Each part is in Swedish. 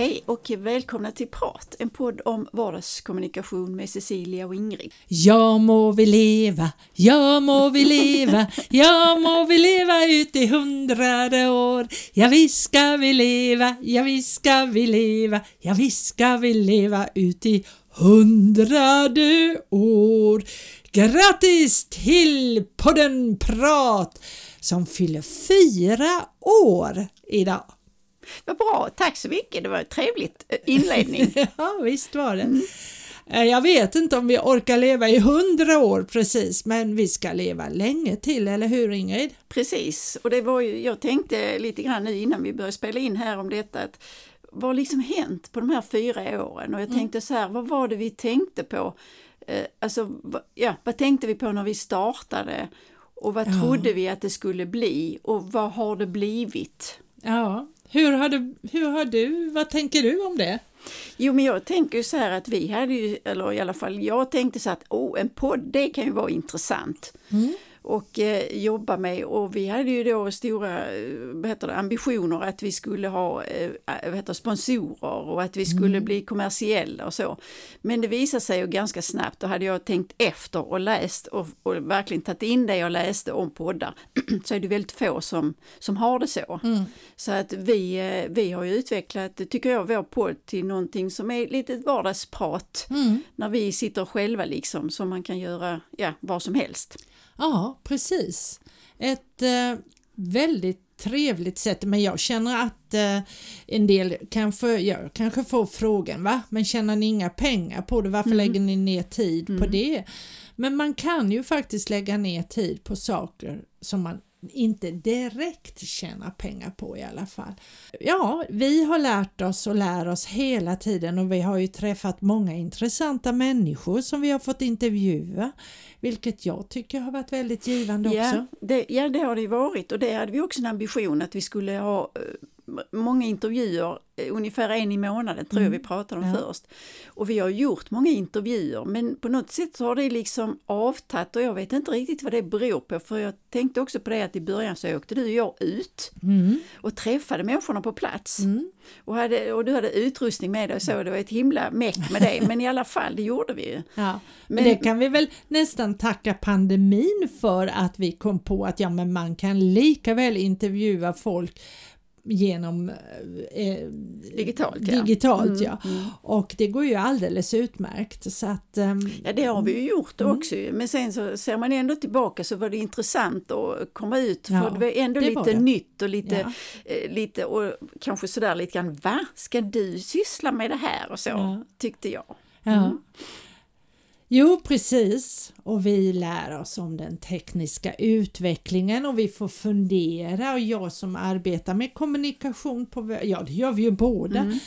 Hej och välkomna till Prat, en podd om vardagskommunikation med Cecilia och Ingrid. Ja må vi leva, ja må vi leva, ja må vi leva ut i hundrade år. Ja visst ska vi leva, ja visst ska vi leva, ja visst ska vi leva ut i hundrade år. Grattis till podden Prat som fyller fyra år idag. Vad bra, tack så mycket, det var en trevligt eh, inledning. ja, visst var det. Mm. Jag vet inte om vi orkar leva i hundra år precis, men vi ska leva länge till, eller hur Ingrid? Precis, och det var ju, jag tänkte lite grann nu innan vi började spela in här om detta, att vad har liksom hänt på de här fyra åren? Och jag mm. tänkte så här, vad var det vi tänkte på? Eh, alltså, ja, vad tänkte vi på när vi startade? Och vad ja. trodde vi att det skulle bli? Och vad har det blivit? Ja, hur har, du, hur har du, vad tänker du om det? Jo men jag tänker så här att vi hade ju, eller i alla fall jag tänkte så att oh, en podd det kan ju vara intressant. Mm och eh, jobba med och vi hade ju då stora eh, heter det, ambitioner att vi skulle ha eh, vad heter, sponsorer och att vi skulle mm. bli kommersiella och så. Men det visade sig ju ganska snabbt, då hade jag tänkt efter och läst och, och verkligen tagit in det jag läste om poddar, så är det väldigt få som, som har det så. Mm. Så att vi, eh, vi har ju utvecklat, tycker jag, vår podd till någonting som är lite vardagsprat mm. när vi sitter själva liksom, som man kan göra ja, vad som helst. Ja, precis. Ett eh, väldigt trevligt sätt, men jag känner att eh, en del kanske, jag kanske får frågan va, men tjänar ni inga pengar på det, varför mm. lägger ni ner tid mm. på det? Men man kan ju faktiskt lägga ner tid på saker som man inte direkt tjäna pengar på i alla fall. Ja, vi har lärt oss och lär oss hela tiden och vi har ju träffat många intressanta människor som vi har fått intervjua, vilket jag tycker har varit väldigt givande också. Ja, det, ja, det har det varit och det hade vi också en ambition att vi skulle ha eh, många intervjuer, eh, ungefär en i månaden tror mm. jag vi pratade om ja. först. Och vi har gjort många intervjuer men på något sätt så har det liksom avtagit och jag vet inte riktigt vad det beror på för jag tänkte också på det att i början så åkte du och jag ut mm. och träffade människorna på plats. Mm. Och, hade, och du hade utrustning med dig och så, det var ett himla meck med det men i alla fall det gjorde vi ju. Ja. Men, men det kan vi väl nästan tacka pandemin för att vi kom på att ja men man kan lika väl intervjua folk genom eh, eh digitalt. Ja. digitalt mm, ja. Mm. Och det går ju alldeles utmärkt. Så att, um, ja det har vi ju gjort mm. också men sen så ser man ändå tillbaka så var det intressant att komma ut för ja, det var ändå det lite var nytt och lite, ja. eh, lite och kanske sådär lite grann va, ska du syssla med det här och så tyckte jag. Mm. Jo, precis. Och vi lär oss om den tekniska utvecklingen och vi får fundera och jag som arbetar med kommunikation, på, ja det gör vi ju båda, mm.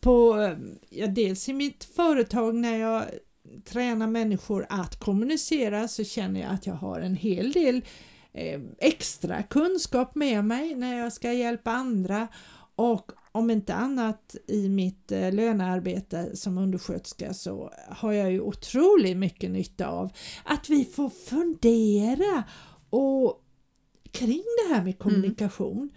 på, ja, dels i mitt företag när jag tränar människor att kommunicera så känner jag att jag har en hel del eh, extra kunskap med mig när jag ska hjälpa andra och om inte annat i mitt eh, lönearbete som undersköterska så har jag ju otroligt mycket nytta av att vi får fundera och kring det här med mm. kommunikation. Mm.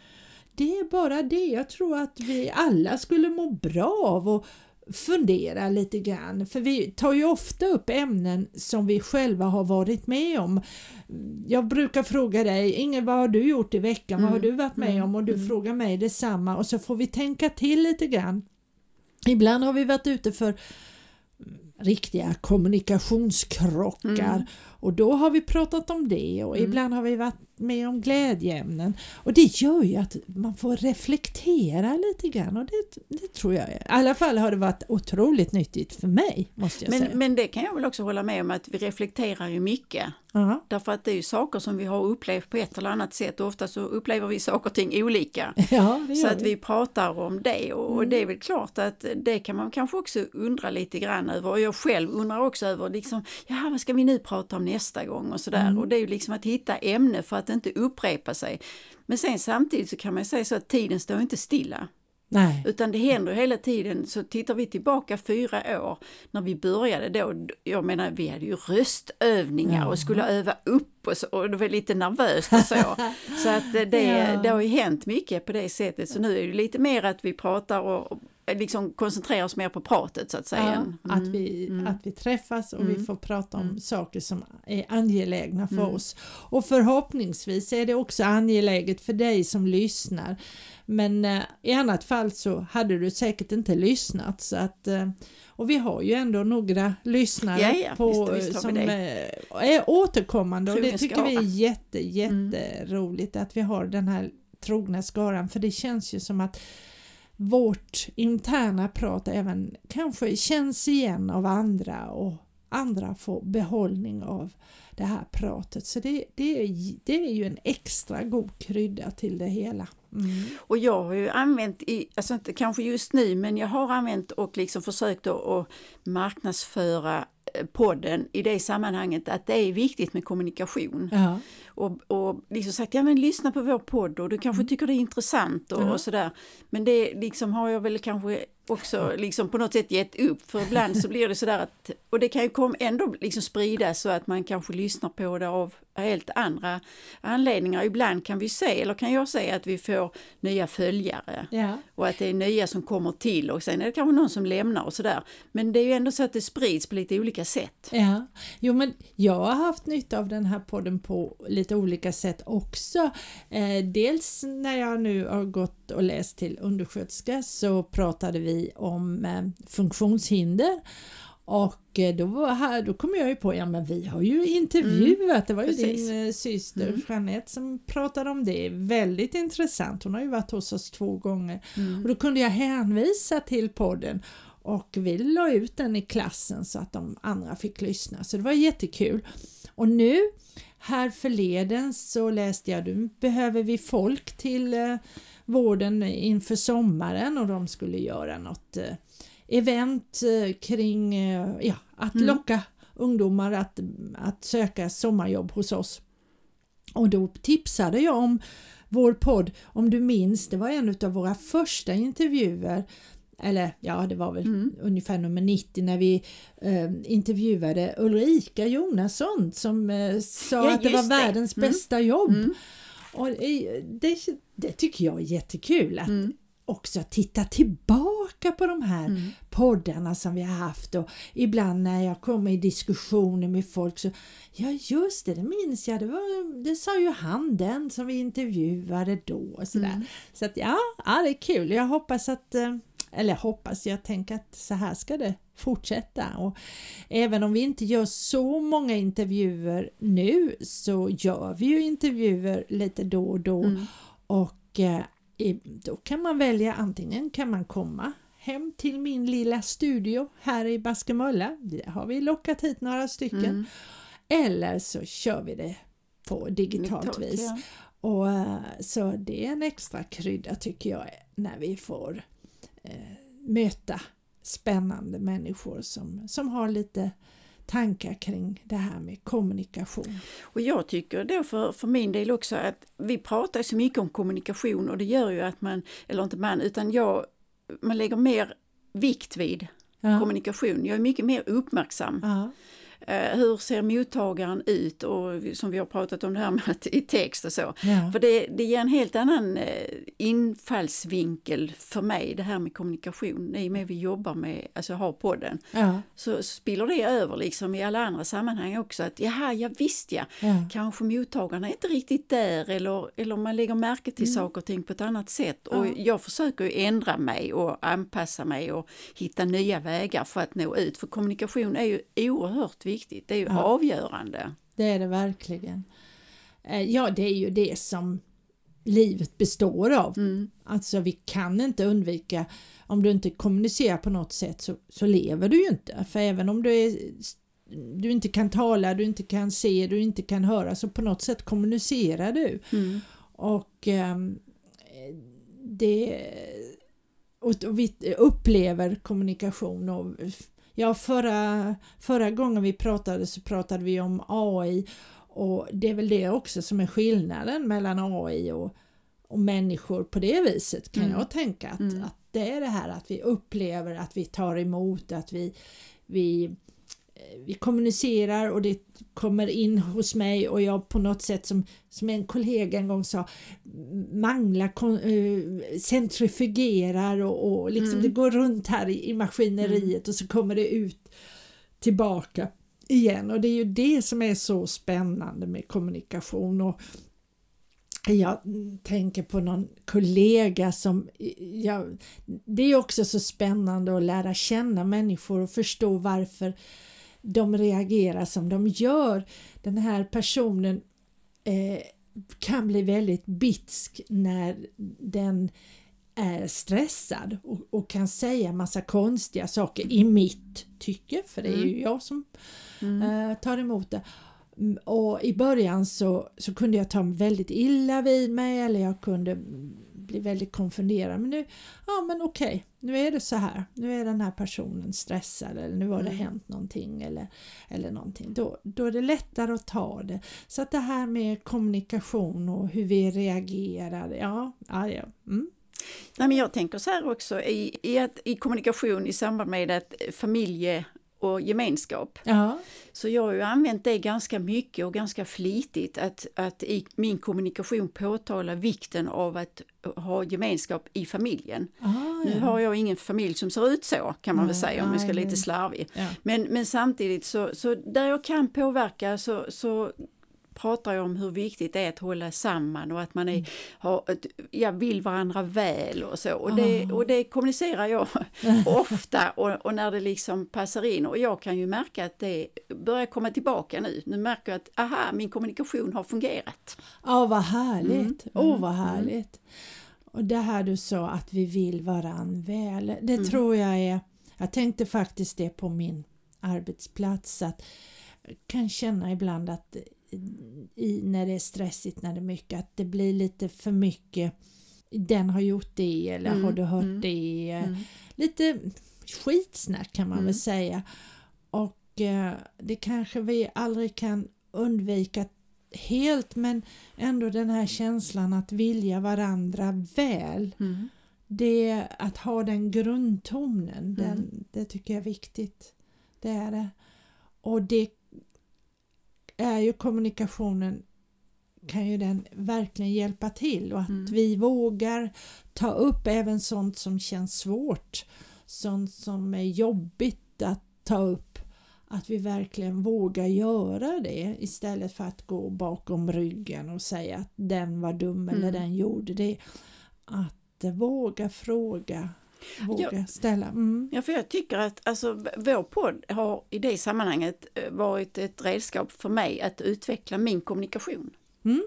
Det är bara det, jag tror att vi alla skulle må bra av att fundera lite grann, för vi tar ju ofta upp ämnen som vi själva har varit med om. Jag brukar fråga dig, Inge vad har du gjort i veckan, mm. vad har mm. du varit med om? Och du mm. frågar mig detsamma och så får vi tänka till lite grann. Ibland har vi varit ute för riktiga kommunikationskrockar mm. och då har vi pratat om det och mm. ibland har vi varit med om glädjeämnen och det gör ju att man får reflektera lite grann och det, det tror jag, i alla fall har det varit otroligt nyttigt för mig måste jag men, säga. Men det kan jag väl också hålla med om att vi reflekterar ju mycket. Uh-huh. Därför att det är ju saker som vi har upplevt på ett eller annat sätt och ofta så upplever vi saker och ting olika. Ja, så att vi pratar om det och, mm. och, det är väl klart att det kan man kanske också undra lite grann över och jag själv undrar också över liksom, ja vad ska vi nu prata om nästa gång och sådär mm. och det är ju liksom att hitta ämne för att att inte upprepa sig. Men sen samtidigt så kan man säga så att tiden står inte stilla. Nej. Utan det händer hela tiden, så tittar vi tillbaka fyra år när vi började då, jag menar vi hade ju röstövningar ja. och skulle öva upp och, så, och det var lite nervöst och så. så att det, ja. det har ju hänt mycket på det sättet så nu är det lite mer att vi pratar och, liksom koncentrera oss mer på pratet så att säga. Ja, Mm. att, vi, mm. att vi träffas och vi Mm. får prata om Mm. saker som är angelägna för Mm. oss. Och förhoppningsvis är det också angeläget för dig som lyssnar. Men eh, i annat fall så hade du säkert inte lyssnat. Så att, eh, och vi har ju ändå några lyssnare Ja, ja, på, visst- visst har vi som eh, är återkommande och det tycker vi är jätte, Mm. jätteroligt att vi har den här trogna skaran för det känns ju som att vårt interna prat även kanske känns igen av andra och andra får behållning av det här pratet. Så det, det, är, det är ju en extra god krydda till det hela. Mm. Och jag har ju använt, i, alltså inte kanske just nu, men jag har använt och liksom försökt att, marknadsföra eh, podden i det sammanhanget att det är viktigt med kommunikation. Ja. Och, och liksom sagt, ja men lyssna på vår podd och du kanske tycker det är intressant och, Ja. och sådär. Men det liksom har jag väl kanske också liksom på något sätt gett upp för ibland så blir det sådär att, och det kan ju kom, ändå liksom spridas så att man kanske lyssnar på det av helt andra anledningar. Ibland kan vi se, eller kan jag säga att vi får nya följare Ja. och att det är nya som kommer till och sen är det kanske någon som lämnar och sådär. Men det är ju ändå så att det sprids på lite olika sätt. Ja, jo men jag har haft nytta av den här podden på lite olika sätt också. Eh, dels när jag nu har gått och läst till undersköterska så pratade vi om eh, funktionshinder och eh, då, var här, då kom jag ju på, ja men vi har ju intervjuat, det var ju precis. din syster Mm. Jeanette som pratade om det, väldigt intressant, hon har ju varit hos oss två gånger Mm. och då kunde jag hänvisa till podden och vi la ut den i klassen så att de andra fick lyssna. Så det var jättekul. Och nu här förleden så läste jag, nu behöver vi folk till eh, vården inför sommaren och de skulle göra något eh, event eh, kring ja, att Mm. locka ungdomar att, att söka sommarjobb hos oss. Och då tipsade jag om vår podd, om du minns, det var en av våra första intervjuer eller ja, det var väl Mm. ungefär nummer 90 när vi eh, intervjuade Ulrika Jonasson som eh, sa Ja, att det var det. världens Mm. bästa jobb. Mm. Och det, det tycker jag är jättekul att Mm. också titta tillbaka på de här Mm. poddarna som vi har haft och ibland när jag kommer i diskussioner med folk så ja just det, det minns jag, det, var, det sa ju han den som vi intervjuade då och sådär. Mm. Så att ja, ja, det är kul. Jag hoppas att, eh, eller hoppas, jag tänker att så här ska det fortsätta. Och även om vi inte gör så många intervjuer nu så gör vi ju intervjuer lite då och då Mm. och eh, då kan man välja antingen kan man komma hem till min lilla studio här i Baskemölla. Där har vi lockat hit några stycken. Mm. Eller så kör vi det på digitalt Digitalt, vis. ja. Och, eh, så det är en extra krydda tycker jag när vi får möta spännande människor som, som har lite tankar kring det här med kommunikation. Och jag tycker då för, för min del också att vi pratar så mycket om kommunikation och det gör ju att man, eller inte man, utan jag, man lägger mer vikt vid Ja. kommunikation. Jag är mycket mer uppmärksam. Ja. Eh, hur ser mottagaren ut och som vi har pratat om det här med att, i text och så. Ja. För det, det ger en helt annan eh, infallsvinkel för mig det här med kommunikation. I och med vi jobbar med, alltså har podden, Ja. så spiller det över liksom i alla andra sammanhang också. Att jaha, ja visst ja, Ja. kanske mottagarna är inte riktigt där eller, eller man lägger märke till saker och ting på ett annat sätt. Och Mm. Ja. jag försöker ju ändra mig och anpassa mig och hitta nya vägar för att nå ut. För kommunikation är ju oerhört viktigt, det är ju Ja. avgörande. Det är det verkligen. Eh, Ja, det är ju det som livet består av. Mm. Alltså vi kan inte undvika, om du inte kommunicerar på något sätt så, så lever du ju inte. För även om du, är, du inte kan tala, du inte kan se, du inte kan höra så på något sätt kommunicerar du. Mm. Och ehm, det och vi upplever kommunikation och ja, förra, förra gången vi pratade så pratade vi om AI och det är väl det också som är skillnaden mellan AI och, och människor på det viset kan Mm. jag tänka att, Mm. att det är det här att vi upplever att vi tar emot, att vi, vi vi kommunicerar och det kommer in hos mig och jag på något sätt som, som en kollega en gång sa manglar, äh, centrifugerar och, och liksom mm. det går runt här i, i maskineriet mm. och så kommer det ut tillbaka igen och det är ju det som är så spännande med kommunikation och jag tänker på någon kollega som, ja, det är också så spännande att lära känna människor och förstå varför de reagerar som de gör. Den här personen eh, kan bli väldigt bitsk när den är stressad och, och, kan säga massa konstiga saker i mitt tycke, för det är ju mm. jag som mm. eh, tar emot det. Mm, och i början så, så kunde jag ta väldigt illa vid mig eller jag kunde bli väldigt konfunderad. Men nu, ja men okej, nu är det så här. Nu är den här personen stressad eller nu har det mm. hänt någonting eller, eller någonting. Då, då är det lättare att ta det. Så att det här med kommunikation och hur vi reagerar, ja, ja, ja. Mm. Nej, men jag tänker så här också i, i, att, i kommunikation i samband med att familje och gemenskap. Ja. Så jag har ju använt det ganska mycket och ganska flitigt att, att i min kommunikation påtala vikten av att ha gemenskap i familjen. Ah, ja. Nu har jag ingen familj som ser ut så kan man väl säga om vi ska lite slarvig. Ja. Men, men samtidigt så, så där jag kan påverka så, så pratar jag om hur viktigt det är att hålla samman och att man är, mm. har, ja, vill varandra väl och så. Och det, och det kommunicerar jag ofta och, och, när det liksom passar in. Och jag kan ju märka att det börjar komma tillbaka nu. Nu märker jag att aha, min kommunikation har fungerat. Ja, vad härligt! Mm. Åh, mm. oh, vad mm. härligt! Och det här du sa att vi vill varandra väl, det mm. tror jag är, jag tänkte faktiskt det på min arbetsplats att kan känna ibland att i, när det är stressigt, när det är mycket, att det blir lite för mycket den har gjort det eller mm, har du hört mm, det? Mm. Lite skitsnack kan man väl mm. säga. Och eh, det kanske vi aldrig kan undvika helt men ändå den här känslan att vilja varandra väl. Mm. Det att ha den grundtonen, den, mm. det tycker jag är viktigt. Det är det. Och det är ju kommunikationen kan ju den verkligen hjälpa till och att mm. vi vågar ta upp även sånt som känns svårt, sånt som är jobbigt att ta upp, att vi verkligen vågar göra det istället för att gå bakom ryggen och säga att den var dum mm. eller den gjorde det. Att våga fråga våga ja, ställa. Mm. Ja, för jag tycker att alltså, vår podd har i det sammanhanget eh, varit ett redskap för mig att utveckla min kommunikation. Mm.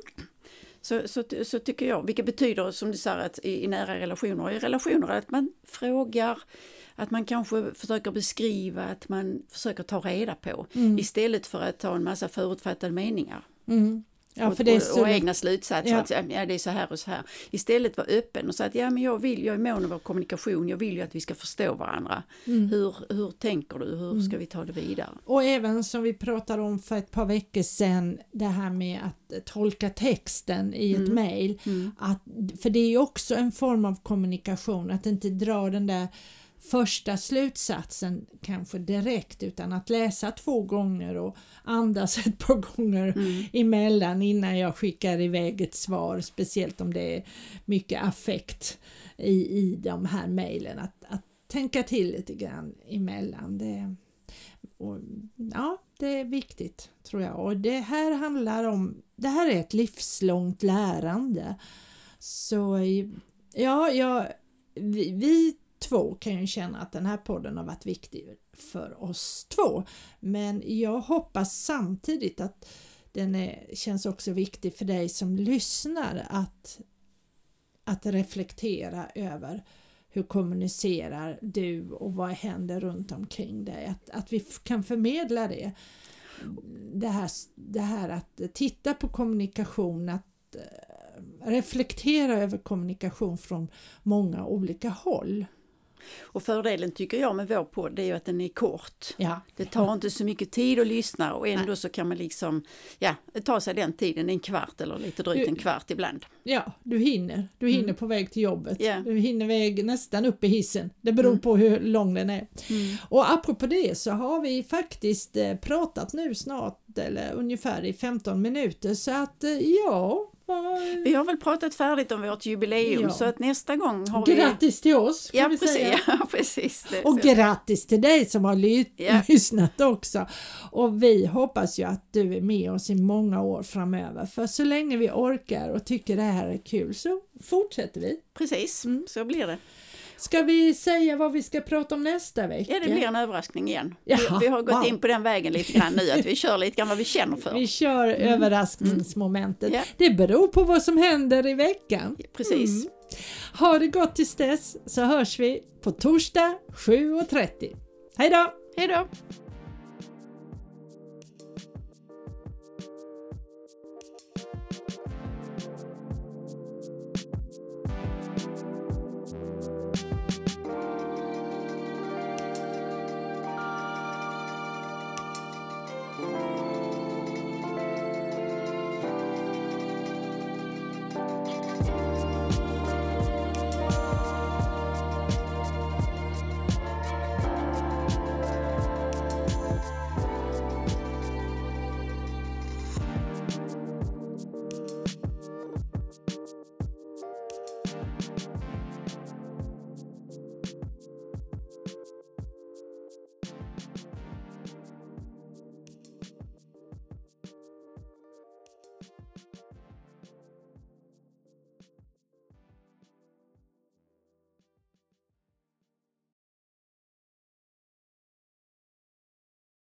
Så, så, så, tycker jag, vilket betyder som du säger att i, i nära relationer, i relationer att man frågar, att man kanske försöker beskriva, att man försöker ta reda på mm. istället för att ta en massa förutfattade meningar. Mm. Ja, och, och, och, egna slutsatser, ja. att ja, det är så här och så här. Istället vara öppen och säga att ja, men jag vill, jag är mån om vår kommunikation, jag vill ju att vi ska förstå varandra. Mm. Hur, hur tänker du, hur mm. ska vi ta det vidare? Och även som vi pratade om för ett par veckor sedan, det här med att tolka texten i ett mm. mejl. Mm. För det är ju också en form av kommunikation, att inte dra den där första slutsatsen kanske direkt utan att läsa två gånger och andas ett par gånger mm. emellan innan jag skickar iväg ett svar, speciellt om det är mycket affekt i, i de här mejlen. Att, att tänka till lite grann emellan. Det, och, ja, det är viktigt tror jag och det här handlar om, det här är ett livslångt lärande. Så ja, ja vi, vi två kan ju känna att den här podden har varit viktig för oss två. Men jag hoppas samtidigt att den är, känns också viktig för dig som lyssnar att, att reflektera över hur kommunicerar du och vad händer runt omkring dig? Att, att vi kan förmedla det. Det här, det här att titta på kommunikation, att eh, reflektera över kommunikation från många olika håll. Och fördelen tycker jag med vår podd det är ju att den är kort. Ja. Det tar inte så mycket tid att lyssna och ändå så kan man liksom, ja, ta sig den tiden, en kvart eller lite drygt en kvart ibland. Ja, du hinner. Du hinner på väg till jobbet. Ja. Du hinner väg nästan upp i hissen. Det beror på hur lång den är. Och apropå det så har vi faktiskt eh, pratat nu snart eller ungefär i 15 minuter så att eh, ja, Vi har väl pratat färdigt om vårt jubileum Ja. så att nästa gång har vi... grattis till oss kan Ja, vi precis. säga. Ja, precis. Det, Och så. grattis till dig som har ly- Ja. lyssnat också. Och vi hoppas ju att du är med oss i många år framöver. För så länge vi orkar och tycker det här är kul så fortsätter vi. Precis, Mm. så blir det. Ska vi säga vad vi ska prata om nästa vecka? Ja, det blir en överraskning igen. Jaha, vi, vi har gått wow. in på den vägen lite grann nu, att vi kör lite grann vad vi känner för. Vi kör överraskningsmomentet. Ja. Det beror på vad som händer i veckan. Precis. Mm. Ha det gott tills dess så hörs vi på torsdag 7.30. Hej då! Hej då!